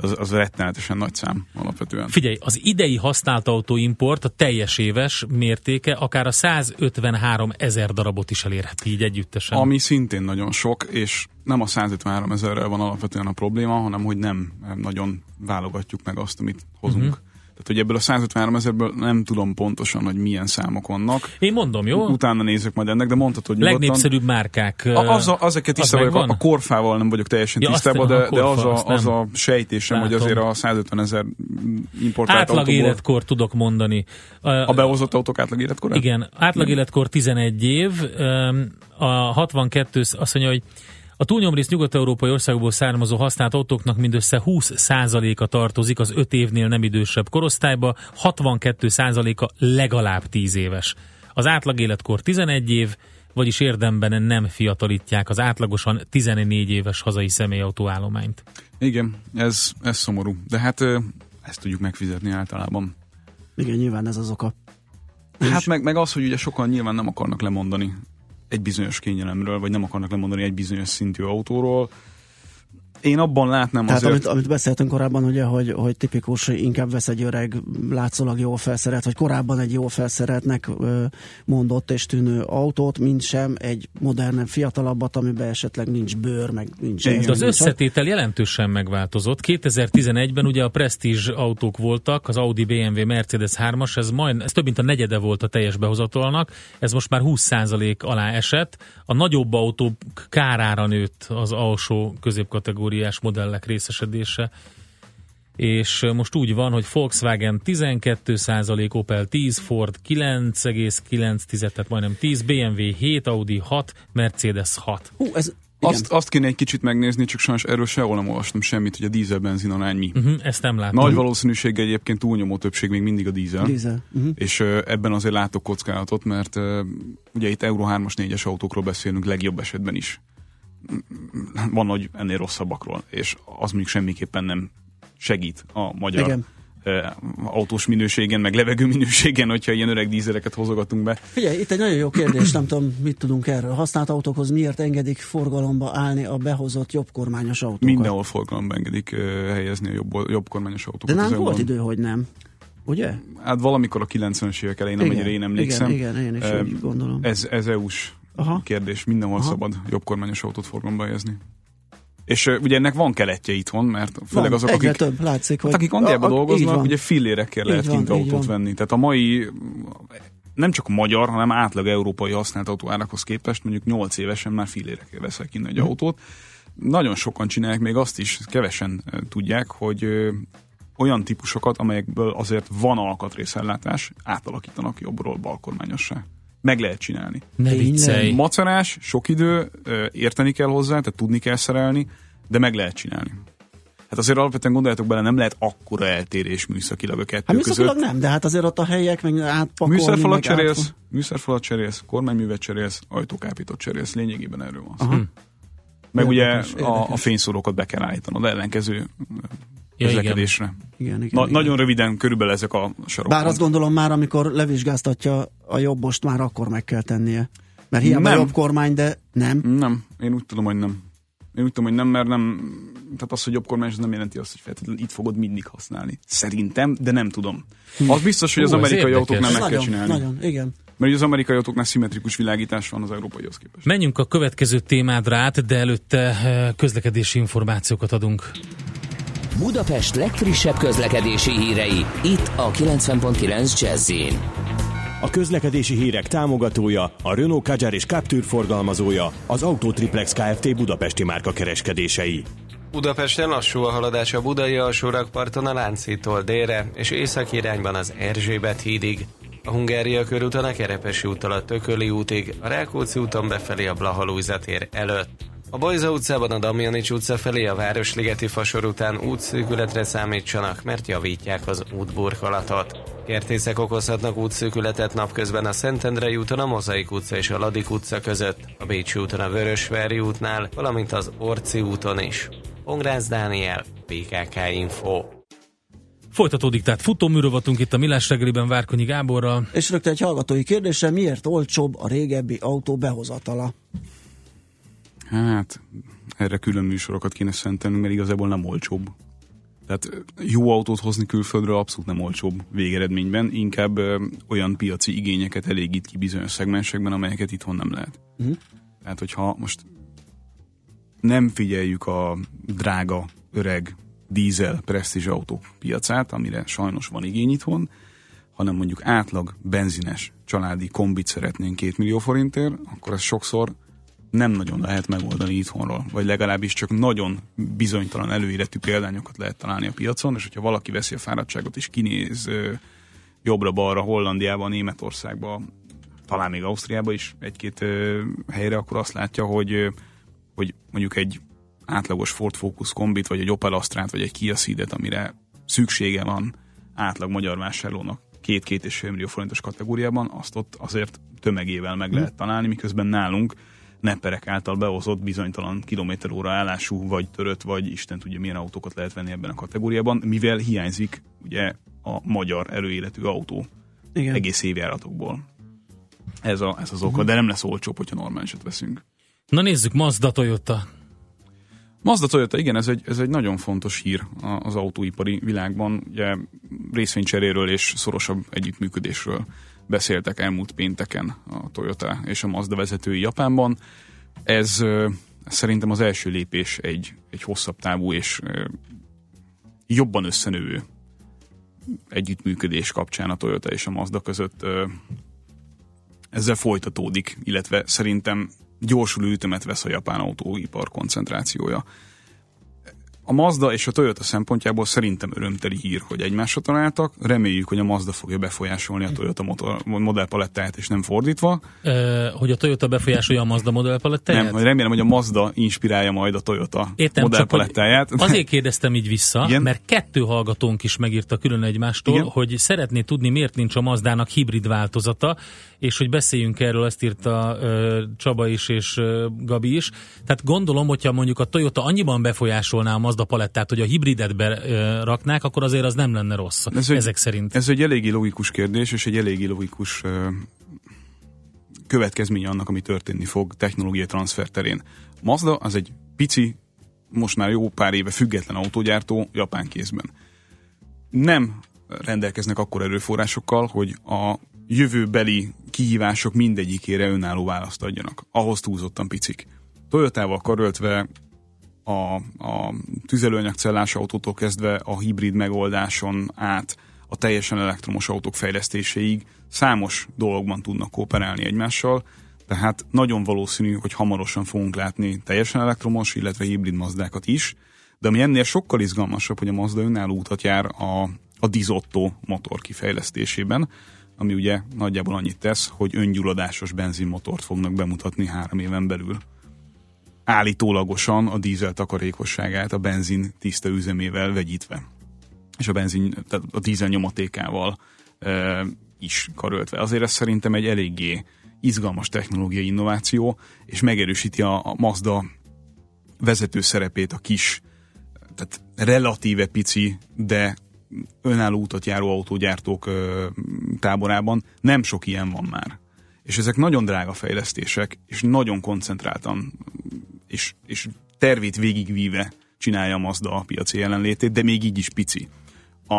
Az, az rettenetesen nagy szám alapvetően. Figyelj, az idei használt autóimport a teljes éves mértéke akár a 153 ezer darabot is elérheti így együttesen. Ami szintén nagyon sok, és nem a 153 ezerrel van alapvetően a probléma, hanem hogy nem nagyon válogatjuk meg azt, amit hozunk. Uh-huh. Tehát, hogy ebből a 153 ezerből nem tudom pontosan, hogy milyen számok vannak. Én mondom, jó? Utána nézek majd ennek, de mondhatod hogy nyugodtan. Legnépszerűbb márkák. A, az a, azeket az tisztában vagyok, a, a korfával nem vagyok teljesen Ja, tisztában, de, de az, a, az a sejtésem, hogy Látom. azért a 150 ezer importált Átlag autóból, életkor tudok mondani. a behozott autók átlag életkor? Igen, átlag életkor 11 év, a 62, azt mondja, hogy a túlnyomrészt nyugat-európai országokból származó használt autóknak mindössze 20%-a tartozik az 5 évnél nem idősebb korosztályba, 62%-a legalább 10 éves. Az átlag életkor 11 év, vagyis érdemben nem fiatalítják az átlagosan 14 éves hazai személyautó állományt. Igen, ez, ez szomorú. De hát ezt tudjuk megfizetni általában. Igen, nyilván ez az oka. Hát meg, meg az, hogy ugye sokan nyilván nem akarnak lemondani egy bizonyos kényelemről, vagy nem akarnak lemondani egy bizonyos szintű autóról. Én abban látnám Tehát azért... amit, amit beszéltünk korábban, ugye, hogy, hogy tipikus, hogy inkább vesz egy öreg, látszólag jól felszerelt, vagy korábban egy jól felszereltnek mondott és tűnő autót, mint sem egy modernebb, fiatalabbat, amiben esetleg nincs bőr, meg nincs Igen. ez, az összetétel jelentősen megváltozott. 2011-ben ugye a Prestige autók voltak, az Audi, BMW, Mercedes 3-as, ez, majd, ez több mint a negyede volt a teljes behozatalnak, ez most már 20% alá esett. A nagyobb autók kárára nőtt az alsó középkategóriás modellek részesedése és most úgy van, hogy Volkswagen 12%, Opel 10, Ford 9,9, tehát majdnem 10, BMW 7, Audi 6, Mercedes 6. Hú, ez, igen. Azt, azt kéne egy kicsit megnézni, csak sajnos erről sehol nem olvastam semmit, hogy a dízel-benzin arány mi. Uh-huh, ezt nem látom. Nagy valószínűséggel egyébként túlnyomó többség még mindig a dízel. Dízel. Uh-huh. És ö, ebben azért látok kockázatot, mert ö, ugye itt Euro 3-as, 4-es autókról beszélünk legjobb esetben is. Van, hogy ennél rosszabbakról, és az mondjuk semmiképpen nem segít a magyar Igen. ö, autós minőségen, meg levegő minőségen, hogyha ilyen öreg dízeleket hozogatunk be. Figyelj, itt egy nagyon jó kérdés, nem tudom, mit tudunk erről. Használt autókhoz miért engedik forgalomba állni a behozott jobb kormányos autókat? Mindenhol forgalomba engedik ö, helyezni a jobb, jobb kormányos De autókat. nem volt idő, hogy nem. Ugye? Hát valamikor a 90-es évek elején, amennyire én emlékszem. Igen, igen, én is úgy gondolom. Ez, ez EU-s Aha. kérdés, mindenhol Aha. szabad jobb kormányos autót forgalomba helyezni. És ugye ennek van keletje itthon, mert főleg Van, azok, akik, több, látszik, hogy... hát, akik Angliában dolgoznak, ugye fillérekkel Így lehet van, kint autót van. venni. Tehát a mai nem csak magyar, hanem átlag európai használt autó árakhoz képest mondjuk 8 évesen már fillérekkel veszel kint egy autót. Nagyon sokan csinálják még azt is, kevesen tudják, hogy olyan típusokat, amelyekből azért van alkatrészellátás, átalakítanak jobbról balkormányossá. Meg lehet csinálni. Ne. Macerás, sok idő, érteni kell hozzá, tehát tudni kell szerelni, de meg lehet csinálni. Hát azért alapvetően gondoljatok bele, nem lehet akkora eltérés műszakilag a kettő Hát között. műszakilag nem, de hát azért ott a helyek, meg átpakolni, Műszerfalat meg cserélsz, át- műszerfalat cserélsz, kormányművet cserélsz, ajtókápítót cserélsz, lényegében erről van szó. Aha. Meg ugye Érdekes, a, érdekes. a fényszórókat be kell állítanod ellenkező Ja, igen. közlekedésre. Igen, igen, Na, igen. nagyon röviden körülbelül ezek a sarokok. Bár azt gondolom már, amikor levizsgáztatja a jobbost, már akkor meg kell tennie. Mert hiába Nem. jobb kormány, de nem. Nem, én úgy tudom, hogy nem. Én úgy tudom, hogy nem, mert nem, tehát az, hogy jobb kormány, az nem jelenti azt, hogy feltétlenül itt fogod mindig használni. Szerintem, de nem tudom. Az biztos, hogy az Hú, amerikai autóknál Ez meg kell nagyon, csinálni. nagyon, igen. Mert az amerikai autóknál szimmetrikus világítás van az európaihoz képest. Menjünk a következő témádra át, de előtte eh, közlekedési információkat adunk. Budapest legfrissebb közlekedési hírei, itt a 90.9 jazz A közlekedési hírek támogatója, a Renault Kadjar és Captur forgalmazója, az Autotriplex Kft. Budapesti márka kereskedései. Budapesten lassú a haladás a budai alsórakparton a Lánchídtól délre, és északi irányban az Erzsébet hídig. A Hungária körúton a Kerepesi úttól a Tököli útig, a Rákóczi úton befelé a Blahalújza tér előtt. A Bajza utcában a Damjanics utca felé a Városligeti fasor után útszűkületre számítsanak, mert javítják az útburkolatot. Kertészek okozhatnak útszűkületet napközben a Szentendrei úton a Mozaik utca és a Ladik utca között, a Bécsi úton a Vörösvári útnál, valamint az Orci úton is. Pongrász Dániel, PKK Info. Folytatódik, tehát futóműrovatunk itt a Millás reggeliben Várkonyi Gáborral. És rögtön egy hallgatói kérdése, miért olcsóbb a régebbi autó behozatala? Hát, erre külön műsorokat kéne szentelnünk, mert igazából nem olcsóbb. Tehát jó autót hozni külföldről abszolút nem olcsóbb végeredményben, inkább ö, olyan piaci igényeket elégít ki bizonyos szegmensekben, amelyeket itthon nem lehet. Mhm. Tehát, hogyha most nem figyeljük a drága, öreg dízel presztízs autók piacát, amire sajnos van igény itthon, hanem mondjuk átlag benzines családi kombit szeretnénk 2 millió forintért, akkor ez sokszor nem nagyon lehet megoldani itthonról, vagy legalábbis csak nagyon bizonytalan előéletű példányokat lehet találni a piacon, és hogyha valaki veszi a fáradtságot és kinéz jobbra-balra, Hollandiába, Németországba, talán még Ausztriába is egy-két helyre, akkor azt látja, hogy, hogy mondjuk egy átlagos Ford Focus kombit, vagy egy Opel Astrát, vagy egy Kia Ceed-et, amire szüksége van átlag magyar vásárlónak két-két és fél millió forintos kategóriában, azt ott azért tömegével meg lehet találni, miközben nálunk nepperek által behozott bizonytalan kilométer óra állású, vagy törött, vagy Isten tudja milyen autókat lehet venni ebben a kategóriában, mivel hiányzik ugye a magyar előéletű autó Igen. egész évjáratokból. Ez, a, ez az oka, de nem lesz olcsóbb, hogyha normálisat veszünk. Na nézzük, Mazda Toyota. Mazda Toyota, igen, ez egy, ez egy nagyon fontos hír az autóipari világban. Ugye részvénycseréről és szorosabb együttműködésről beszéltek elmúlt pénteken a Toyota és a Mazda vezetői Japánban. Ez szerintem az első lépés egy, egy hosszabb távú és jobban összenövő együttműködés kapcsán a Toyota és a Mazda között ezzel folytatódik, illetve szerintem gyorsuló ütemet vesz a japán autóipar koncentrációja. A Mazda és a Toyota szempontjából szerintem örömteli hír, hogy egymásra találtak. Reméljük, hogy a Mazda fogja befolyásolni a Toyota motor, modellpalettáját, és nem fordítva. Ö, hogy a Toyota befolyásolja a Mazda modellpalettáját? Nem, hogy remélem, hogy a Mazda inspirálja majd a Toyota Értem, csak modellpalettáját. azért kérdeztem így vissza, Igen? mert kettő hallgatónk is megírta külön egymástól, Igen? hogy szeretné tudni, miért nincs a Mazdának hibrid változata, és hogy beszéljünk erről, ezt írta ö, Csaba is és ö, Gabi is. Tehát gondolom, hogyha mondjuk a Toyota annyiban befolyásolná a Mazda palettát, hogy a hibridet beraknák, akkor azért az nem lenne rossz, Ez egy- ezek szerint. Ez egy eléggé logikus kérdés, és egy eléggé logikus ö, következménye annak, ami történni fog technológiai transfer terén. Mazda az egy pici, most már jó pár éve független autógyártó Japán kézben. Nem rendelkeznek akkor erőforrásokkal, hogy a jövőbeli kihívások mindegyikére önálló választ adjanak. Ahhoz túlzottan picik. Toyotával karöltve a, a tüzelőanyagcellás autótól kezdve a hibrid megoldáson át a teljesen elektromos autók fejlesztéséig számos dologban tudnak kooperálni egymással, tehát nagyon valószínű, hogy hamarosan fogunk látni teljesen elektromos, illetve hibrid mazdákat is, de ami ennél sokkal izgalmasabb, hogy a Mazda önálló utat jár a, a Dizotto motor kifejlesztésében, ami ugye nagyjából annyit tesz, hogy öngyulladásos benzinmotort fognak bemutatni három éven belül állítólagosan a dízel takarékosságát a benzin tiszta üzemével vegyítve. És a benzin, tehát a dízel nyomatékával e, is karöltve. Azért ez szerintem egy eléggé izgalmas technológiai innováció, és megerősíti a, a Mazda vezető szerepét a kis, tehát relatíve pici, de önálló utat járó autógyártók táborában. Nem sok ilyen van már. És ezek nagyon drága fejlesztések, és nagyon koncentráltan és, és tervét végigvíve csinálja a Mazda a piaci jelenlétét, de még így is pici. A,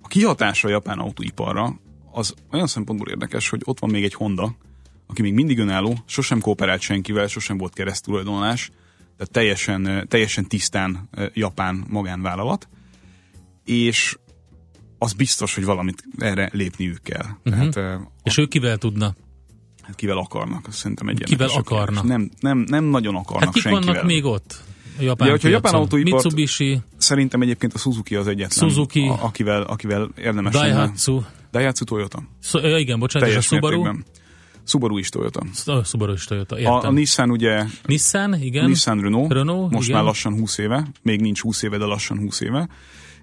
a kihatása a japán autóiparra az olyan szempontból érdekes, hogy ott van még egy Honda, aki még mindig önálló, sosem kooperált senkivel, sosem volt keresztulajdonlás, tehát teljesen, teljesen tisztán japán magánvállalat, és az biztos, hogy valamit erre lépniük kell. Uh-huh. Tehát eh, És ő kivel tudna? Hát kivel akarnak, szerintem egy Kivel akarnak? Nem, nem, nem nagyon akarnak Hát kik senkivel. vannak még ott? A japán Ja, hogyha a japán autóipart- Mitsubishi, Szerintem egyébként a Suzuki az egyetlen, Suzuki. a, akivel, akivel érdemes lenne. Daihatsu. Daihatsu Toyota. Szó, ja, igen, bocsánat, és a Teljes Subaru. mértékben. Subaru is Toyota. A Subaru is Toyota, A, értem. a Nissan ugye, Nissan, igen. Nissan Renault, Renault, most igen. már lassan 20 éve, még nincs 20 éve, de lassan 20 éve.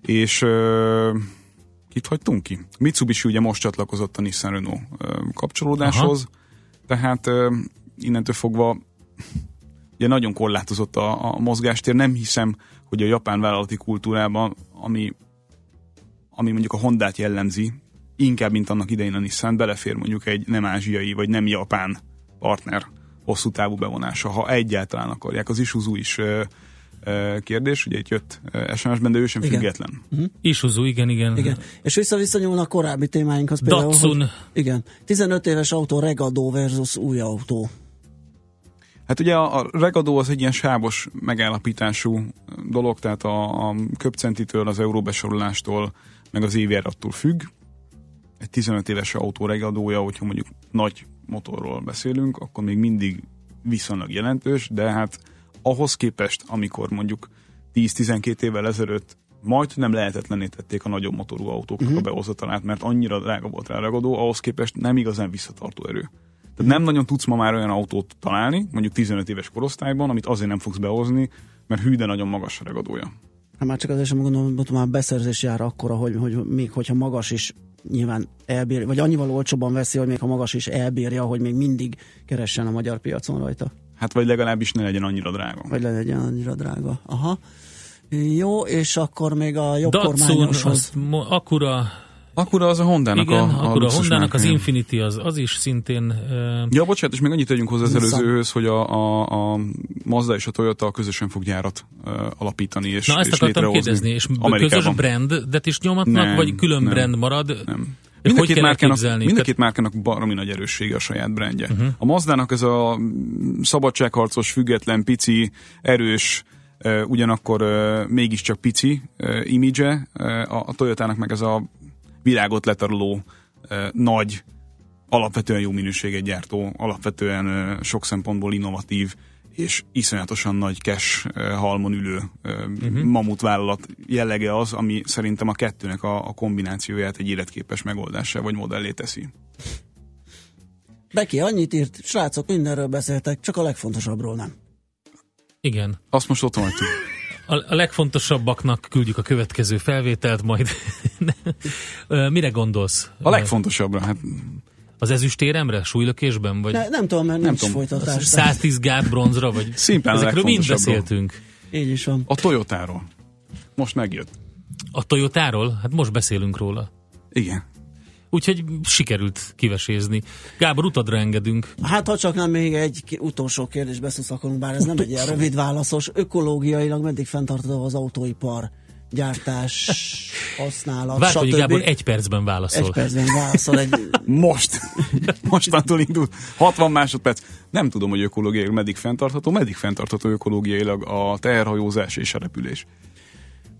És ö, kit hagytunk ki? Mitsubishi ugye most csatlakozott a Nissan Renault kapcsolódáshoz, Aha. tehát ö, innentől fogva ugye nagyon korlátozott a, a mozgástér. Nem hiszem, hogy a japán vállalati kultúrában, ami, ami mondjuk a Hondát jellemzi, inkább, mint annak idején a Nissan, belefér mondjuk egy nem ázsiai, vagy nem japán partner hosszú távú bevonása, ha egyáltalán akarják. Az Isuzu is kérdés, ugye itt jött SMS-ben, de ő sem Igen. független. Isuzu, igen, igen. Igen. És visszavisszanyúlna a korábbi témáinkhoz például, Datsun. Hogy, igen. 15 éves autó Regado versus új autó. Hát ugye a, a regadó az egy ilyen sávos megállapítású dolog, tehát a, a köpcentitől, az euróbesorolástól, meg az évjárattól függ. Egy 15 éves autó regadója, hogyha mondjuk nagy motorról beszélünk, akkor még mindig viszonylag jelentős, de hát ahhoz képest, amikor mondjuk 10-12 évvel ezelőtt majd nem lehetetlené tették a nagyobb motorú autóknak uh-huh. a behozatalát, mert annyira drága volt rá a regadó, ahhoz képest nem igazán visszatartó erő. Tehát nem nagyon tudsz ma már olyan autót találni, mondjuk 15 éves korosztályban, amit azért nem fogsz behozni, mert hű, de nagyon magas a regadója. Hát már csak azért sem gondolom, hogy már beszerzés jár akkora, hogy, hogy még hogyha magas is nyilván elbír, vagy annyival olcsóban veszi, hogy még ha magas is elbírja, hogy még mindig keressen a magyar piacon rajta. Hát vagy legalábbis ne legyen annyira drága. Vagy legyen annyira drága. Aha. Jó, és akkor még a jobb Datsun, kormányoshoz. az mo- Acura, Akkor az a Hondának Igen, a, a akkor a Hondának az. Infinity az, az is szintén uh, Ja, bocsánat, és még annyit tegyünk hozzá az előzőhöz, hogy a, a, a Mazda és a Toyota közösen fog gyárat uh, alapítani és, Na ezt és akartam létrehozni. kérdezni, és közös Amerikában. brandet is nyomatnak, Nem, vagy külön nem, brand marad? Nem. Mind hogy két márkának, mind a két márkának baromi nagy erőssége a saját brandje. Uh-huh. A Mazdának ez a mm, szabadságharcos, független, pici, erős, uh, ugyanakkor uh, mégiscsak pici uh, imidzse, uh, a, a Toyotának meg ez a világot letaroló, uh, nagy, alapvetően jó minőséget gyártó, alapvetően uh, sok szempontból innovatív, és iszonyatosan nagy cash halmon ülő uh, uh-huh. mamutvállalat jellege az, ami szerintem a kettőnek a, a kombinációját egy életképes megoldásá vagy modellé teszi. Beki annyit írt, srácok, mindenről beszéltek, csak a legfontosabbról nem. Igen. Azt most ott hagytuk. A, a legfontosabbaknak küldjük a következő felvételt, majd mire gondolsz? A legfontosabbra, hát Az ezüstéremre, súlylökésben? Vagy Ne, nem tudom, mert Nem nincs tudom. folytatás. 110 gát bronzra? Vagy Szimplán Ezekről mind beszéltünk. Így is van. a Toyotáról. Most megjött. A Toyotáról? Hát most beszélünk róla. Igen. Úgyhogy sikerült kivesézni. Gábor, utadra engedünk. Hát ha csak nem még egy utolsó kérdés beszuszakolunk, bár ez nem egy ilyen rövid válaszos. Ökológiailag meddig fenntartható az autóipar? Gyártás, használat, Várj, hogy stb. Gábor egy percben válaszol. egy percben válaszol egy... Most. Mostantól indul. 60 másodperc. Nem tudom, hogy ökológiailag meddig fenntartható. Meddig fenntartható ökológiailag a teherhajózás és a repülés.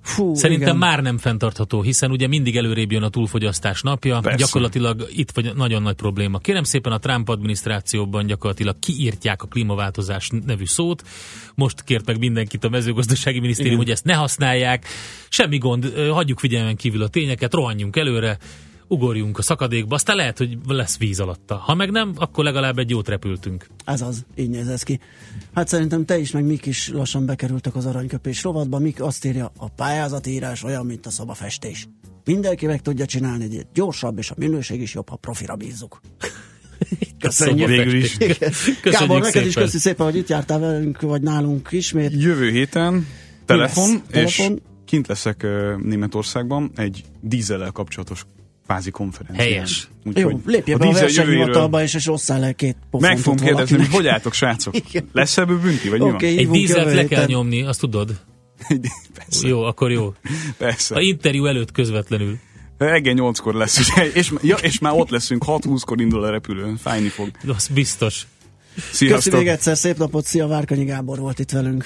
Fú, Szerintem igen. már nem fenntartható, hiszen ugye mindig előrébb jön a túlfogyasztás napja. Persze. Gyakorlatilag itt vagy nagyon nagy probléma. Kérem szépen a Trump adminisztrációban gyakorlatilag kiírtják a klímaváltozás nevű szót. Most kért meg mindenkit a mezőgazdasági minisztérium, Igen. hogy ezt ne használják. Semmi gond, hagyjuk figyelmen kívül a tényeket, rohanjunk előre, ugorjunk a szakadékba, aztán lehet, hogy lesz víz alatta. Ha meg nem, akkor legalább egy jót repültünk. Ez az, így néz ez ki. Hát szerintem te is, meg Mik is lassan bekerültek az aranyköpés rovatba. Mik azt írja, a pályázatírás olyan, mint a szobafestés. Mindenki meg tudja csinálni, de gyorsabb, és a minőség is jobb, ha profira bízzuk. Köszönjük. Végül is. Köszönjük Gábor, neked is szépen. köszi szépen, hogy itt jártál velünk, vagy nálunk ismét. Jövő héten telefon, és Telefon? kint leszek Németországban egy dízellel kapcsolatos kvázi konferencián. Helyes. Jó, Úgyhogy lépje be a jövőjéről versenyhivatalba, és, és osszál le két pofontot Meg fogom kérdezni, hogy hogy álltok, srácok? Igen. Lesz ebből bünti, vagy mi Oké, Egy dízelt le kell nyomni, azt tudod? van? Persze. Jó, akkor jó. Persze. A interjú előtt közvetlenül. Reggel 8-kor lesz, ugye? és, ja, és már ott leszünk, 6-20-kor indul a repülő, fájni fog. Az biztos. Köszi Sziasztok! még egyszer, szép napot, szia, Várkanyi Gábor volt itt velünk.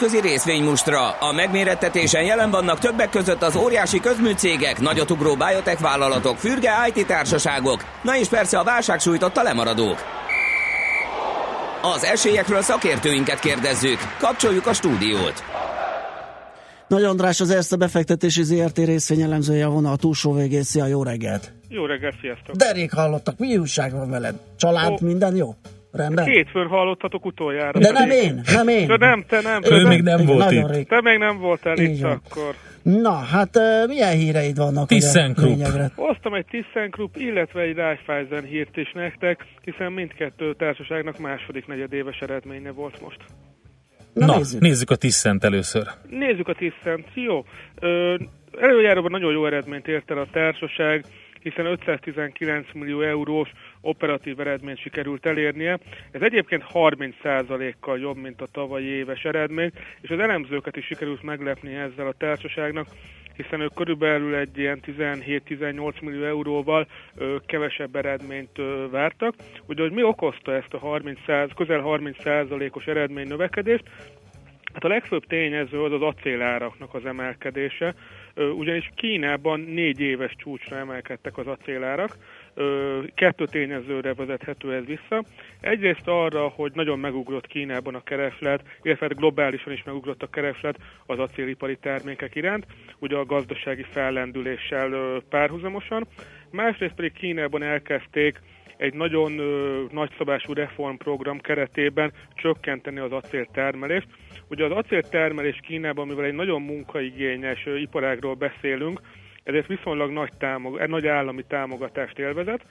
Nemzetközi részvénymustra. A megmérettetésen jelen vannak többek között az óriási közműcégek, nagyotugró biotech vállalatok, fürge IT társaságok, na és persze a válság sújtotta lemaradók. Az esélyekről szakértőinket kérdezzük. Kapcsoljuk a stúdiót. Nagy András az Erste befektetési ZRT részvényelemzője a vonal túlsó végén. Szia, jó reggelt! Jó reggelt, sziasztok! Derék hallottak, mi újság van veled? Család, Ó. minden jó? Rendben? Kétfőn hallottatok utoljára. De nem én, nem én. De nem, te nem. Ő Te, még nem volt itt. rég. te még nem voltál itt akkor. Na, hát milyen híreid vannak? lényegre? Hoztam egy ThyssenKrupp, illetve egy Raiffeisen hírt is nektek, hiszen mindkettő társaságnak második negyedéves eredménye volt most. Na, Na, nézzük. nézzük a Tiszent először. Nézzük a Thyssen. Jó. Ö, előjáróban nagyon jó eredményt ért el a társaság, hiszen 519 millió eurós operatív eredményt sikerült elérnie. Ez egyébként 30%-kal jobb, mint a tavalyi éves eredmény, és az elemzőket is sikerült meglepni ezzel a társaságnak, hiszen ők körülbelül egy ilyen 17-18 millió euróval ö, kevesebb eredményt ö, vártak. Ugye, hogy mi okozta ezt a 30 közel 30%-os eredmény növekedést, Hát a legfőbb tényező az az acéláraknak az emelkedése, ugyanis Kínában négy éves csúcsra emelkedtek az acélárak, kettő tényezőre vezethető ez vissza. Egyrészt arra, hogy nagyon megugrott Kínában a kereslet, illetve hát globálisan is megugrott a kereslet az acélipari termékek iránt, ugye a gazdasági fellendüléssel párhuzamosan. Másrészt pedig Kínában elkezdték egy nagyon ö, nagyszabású reformprogram keretében csökkenteni az acéltermelést. Ugye az acéltermelés Kínában, mivel egy nagyon munkaigényes ö, iparágról beszélünk, ezért viszonylag nagy, támog, nagy állami támogatást élvezett,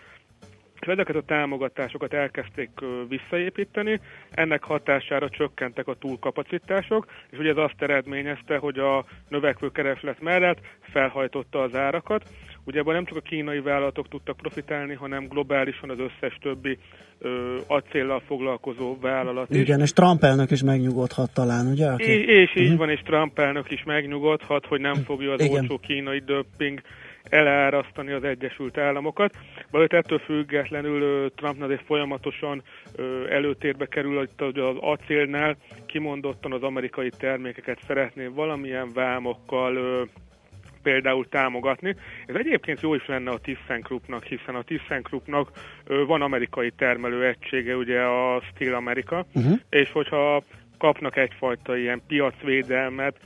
és ezeket a támogatásokat elkezdték visszaépíteni, ennek hatására csökkentek a túlkapacitások, és ugye ez azt eredményezte, hogy a növekvő kereslet mellett felhajtotta az árakat. Ugye ebben nem csak a kínai vállalatok tudtak profitálni, hanem globálisan az összes többi ö, acéllal foglalkozó vállalat is. Igen, és Trump elnök is megnyugodhat talán, ugye? Aki... És, és így van, és Trump elnök is megnyugodhat, hogy nem fogja az Igen. olcsó kínai döpping elárasztani az Egyesült Államokat. Valahogy ettől függetlenül Trump azért folyamatosan előtérbe kerül, hogy az acélnál kimondottan az amerikai termékeket szeretné valamilyen vámokkal például támogatni. Ez egyébként jó is lenne a ThyssenKruppnak, hiszen a ThyssenKruppnak van amerikai termelő egysége, ugye a Steel America, uh-huh. és hogyha kapnak egyfajta ilyen piacvédelmet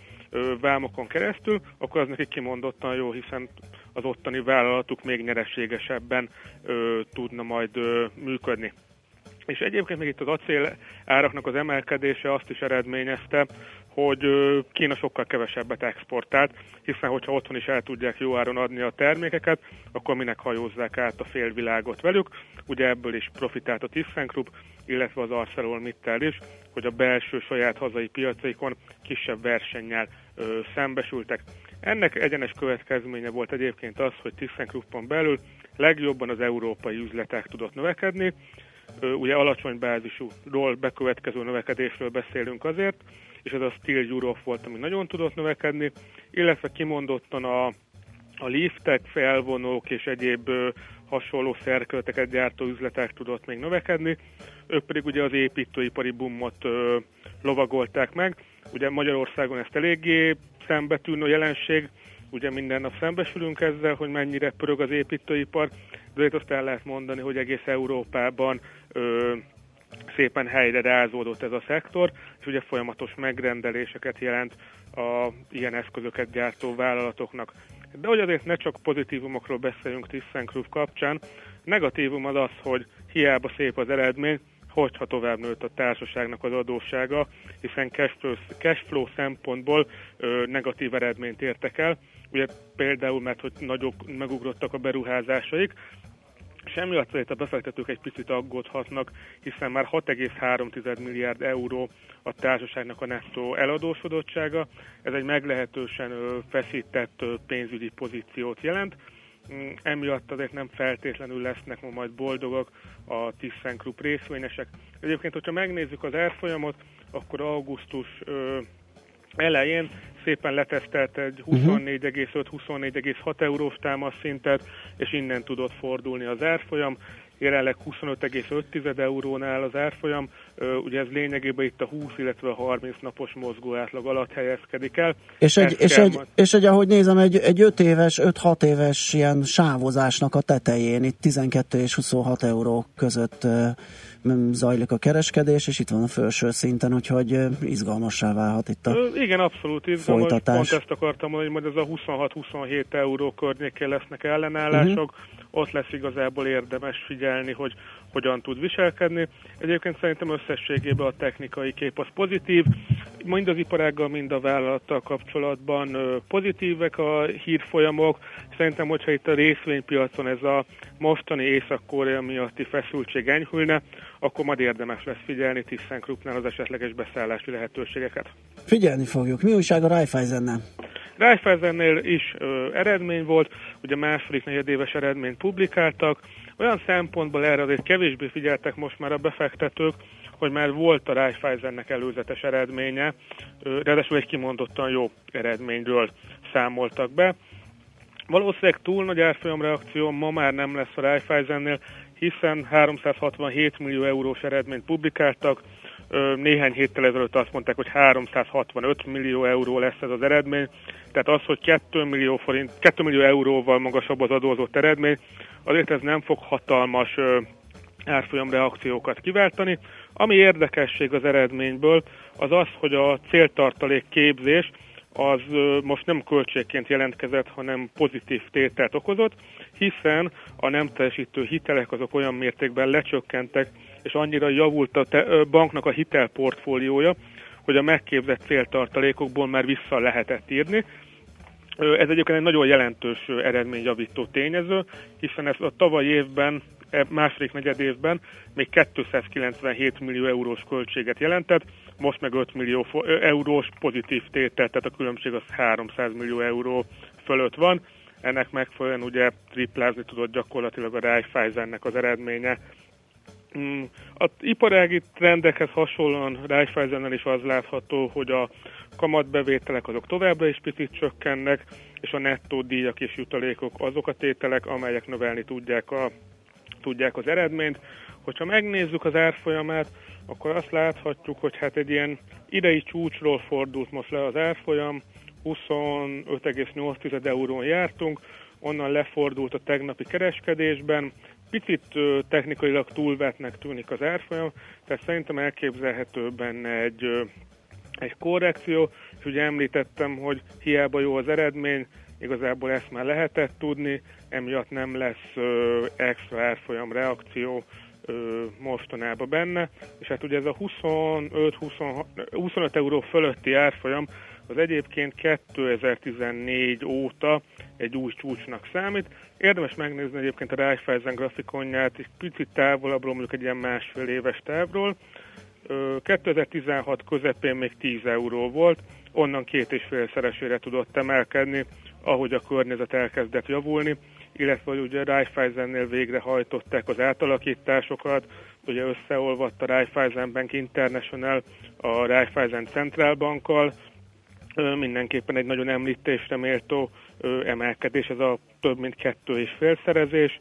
vámokon keresztül, akkor az nekik kimondottan jó, hiszen az ottani vállalatuk még nyereségesebben ö, tudna majd ö, működni. És egyébként még itt az acél áraknak az emelkedése azt is eredményezte, hogy Kína sokkal kevesebbet exportált, hiszen hogyha otthon is el tudják jó áron adni a termékeket, akkor minek hajózzák át a félvilágot velük. Ugye ebből is profitált a ThyssenKrupp, illetve az ArcelorMittal is, hogy a belső saját hazai piacaikon kisebb versennyel ö, szembesültek. Ennek egyenes következménye volt egyébként az, hogy ThyssenKruppon belül legjobban az európai üzletek tudott növekedni, ugye alacsony bázisúról bekövetkező növekedésről beszélünk azért, és ez a Steel Europe volt, ami nagyon tudott növekedni, illetve kimondottan a, a liftek, felvonók és egyéb hasonló szerkezeteket gyártó üzletek tudott még növekedni, ők pedig ugye az építőipari boomot ö, lovagolták meg. Ugye Magyarországon ezt eléggé szembetűnő jelenség, ugye minden nap szembesülünk ezzel, hogy mennyire pörög az építőipar, de itt azt el lehet mondani, hogy egész Európában ö, szépen helyre rázódott ez a szektor, és ugye folyamatos megrendeléseket jelent a ilyen eszközöket gyártó vállalatoknak. De hogy azért ne csak pozitívumokról beszéljünk ThyssenKrupp kapcsán, negatívum az az, hogy hiába szép az eredmény, hogyha tovább nőtt a társaságnak az adóssága, hiszen cashflow, cashflow szempontból ö, negatív eredményt értek el. Ugye például, mert hogy nagyok megugrottak a beruházásaik, és emiatt a befektetők egy picit aggódhatnak, hiszen már 6,3 milliárd euró a társaságnak a nettó eladósodottsága. Ez egy meglehetősen feszített pénzügyi pozíciót jelent. Mm, Emiatt azért nem feltétlenül lesznek ma majd boldogok a ThyssenKrupp részvényesek. Egyébként, hogyha megnézzük az árfolyamot, akkor augusztus elején szépen letesztelt egy 24,5-24,6 eurós támasz szintet, és innen tudott fordulni az árfolyam. jelenleg 25,5 eurónál az árfolyam, ugye ez lényegében itt a 20, illetve a 30 napos mozgó átlag alatt helyezkedik el. És egy, Ezt és, egy, majd- és egy, ahogy nézem, egy, egy 5 éves, 5-6 éves ilyen sávozásnak a tetején, itt 12 és 26 euró között zajlik a kereskedés, és itt van a felső szinten, úgyhogy izgalmassá válhat itt a... Igen, abszolút izgalmas. Folytatás. Pont ezt akartam mondani, hogy majd ez a 26-27 euró környékén lesznek ellenállások. Uh-huh. Ott lesz igazából érdemes figyelni, hogy hogyan tud viselkedni. Egyébként szerintem összességében a technikai kép az pozitív. Mind az iparággal, mind a vállalattal kapcsolatban pozitívek a hírfolyamok. Szerintem, hogyha itt a részvénypiacon ez a mostani Észak-Korea miatti feszültség enyhülne, akkor majd érdemes lesz figyelni ThyssenKruppnál az esetleges beszállási lehetőségeket. Figyelni fogjuk. Mi újság a Raiffeisennel? Raiffeisennél is ö, eredmény volt, ugye második negyedéves eredményt publikáltak, olyan szempontból erre azért kevésbé figyeltek most már a befektetők, hogy már volt a Raiffeisennek előzetes eredménye, ö, ráadásul egy kimondottan jó eredményről számoltak be. Valószínűleg túl nagy árfolyamreakció ma már nem lesz a Raiffeisennél, hiszen 367 millió eurós eredményt publikáltak, néhány héttel ezelőtt azt mondták, hogy 365 millió euró lesz ez az eredmény, tehát az, hogy 2 millió, forint, 2 millió euróval magasabb az adózott eredmény, azért ez nem fog hatalmas árfolyam reakciókat kiváltani. Ami érdekesség az eredményből, az az, hogy a céltartalék képzés az most nem költségként jelentkezett, hanem pozitív tételt okozott, hiszen a nem teljesítő hitelek azok olyan mértékben lecsökkentek, és annyira javult a te, banknak a hitelportfóliója, hogy a megképzett céltartalékokból már vissza lehetett írni. Ez egyébként egy nagyon jelentős eredményjavító tényező, hiszen ez a tavaly évben, e, második negyed évben még 297 millió eurós költséget jelentett, most meg 5 millió eurós pozitív tétel, tehát a különbség az 300 millió euró fölött van. Ennek megfelelően ugye triplázni tudott gyakorlatilag a Raiffeisennek az eredménye. Mm, Az iparági trendekhez hasonlóan Raiffeisennel is az látható, hogy a kamatbevételek azok továbbra is picit csökkennek, és a nettó díjak és jutalékok azok a tételek, amelyek növelni tudják, a, tudják az eredményt. Hogyha megnézzük az árfolyamát, akkor azt láthatjuk, hogy hát egy ilyen idei csúcsról fordult most le az árfolyam, 25,8 eurón jártunk, onnan lefordult a tegnapi kereskedésben, picit technikailag túlvetnek tűnik az árfolyam, tehát szerintem elképzelhető benne egy, egy korrekció, és ugye említettem, hogy hiába jó az eredmény, igazából ezt már lehetett tudni, emiatt nem lesz extra árfolyam reakció ö, mostanában benne, és hát ugye ez a 25-26 25 euró fölötti árfolyam, az egyébként 2014 óta egy új csúcsnak számít. Érdemes megnézni egyébként a Raiffeisen grafikonját, egy picit távolabbról, mondjuk egy ilyen másfél éves távról. Ö, 2016 közepén még 10 euró volt, onnan két és félszeresére tudott emelkedni, ahogy a környezet elkezdett javulni, illetve hogy ugye Raiffeisennél végrehajtották az átalakításokat, ugye összeolvadt a Raiffeisen Bank International a Raiffeisen Central Bankkal, mindenképpen egy nagyon említésre méltó emelkedés, ez a több mint kettő és félszerezés,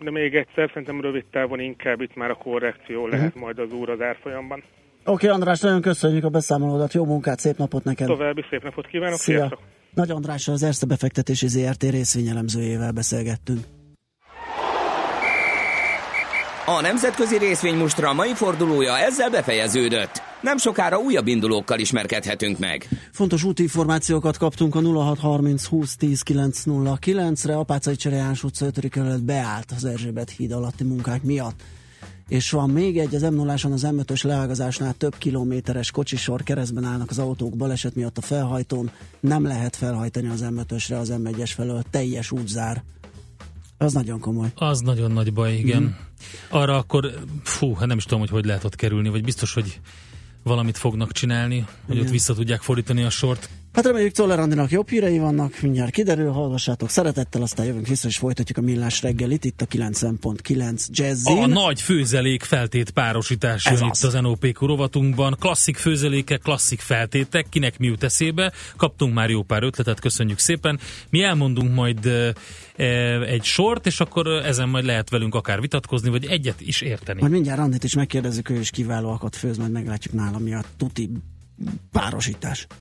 de még egyszer szerintem rövid távon inkább itt már a korrekció lehet majd az úr az árfolyamban. Oké, András, nagyon köszönjük a beszámolódat, jó munkát, szép napot neked! További szép napot kívánok, Szia! sziasztok! Nagy Andrással az Erste befektetési ZRT részvényelemzőjével beszélgettünk. A nemzetközi részvénymustra a mai fordulója ezzel befejeződött. Nem sokára újabb indulókkal ismerkedhetünk meg. Fontos útinformációkat kaptunk a 0630 20 10 909-re. Apácai Cserejános utca 5. kerület beállt az Erzsébet híd alatti munkák miatt. És van még egy, az m 0 az M5-ös leágazásnál több kilométeres kocsisor keresztben állnak az autók baleset miatt a felhajtón. Nem lehet felhajtani az M5-ösre az M1-es felől, teljes útzár. Az nagyon komoly. Az nagyon nagy baj, igen. Mm. Arra akkor, fú, hát nem is tudom, hogy hogy lehet ott kerülni, vagy biztos, hogy valamit fognak csinálni, hogy Igen. ott vissza tudják fordítani a sort. Hát reméljük Czoller Andinak jobb hírei vannak, mindjárt kiderül, hallgassátok szeretettel, aztán jövünk vissza és folytatjuk a millás reggelit itt a 90.9 Jazzin. A nagy főzelék feltét párosítás Ez jön az. itt az NOPQ rovatunkban. Klasszik főzelékek, klasszik feltétek, kinek mi jut eszébe. Kaptunk már jó pár ötletet, köszönjük szépen. Mi elmondunk majd e, egy sort, és akkor ezen majd lehet velünk akár vitatkozni, vagy egyet is érteni. Majd mindjárt Andit is megkérdezzük, ő is kiválóakat főz, majd meglátjuk nála mi a tuti párosítás.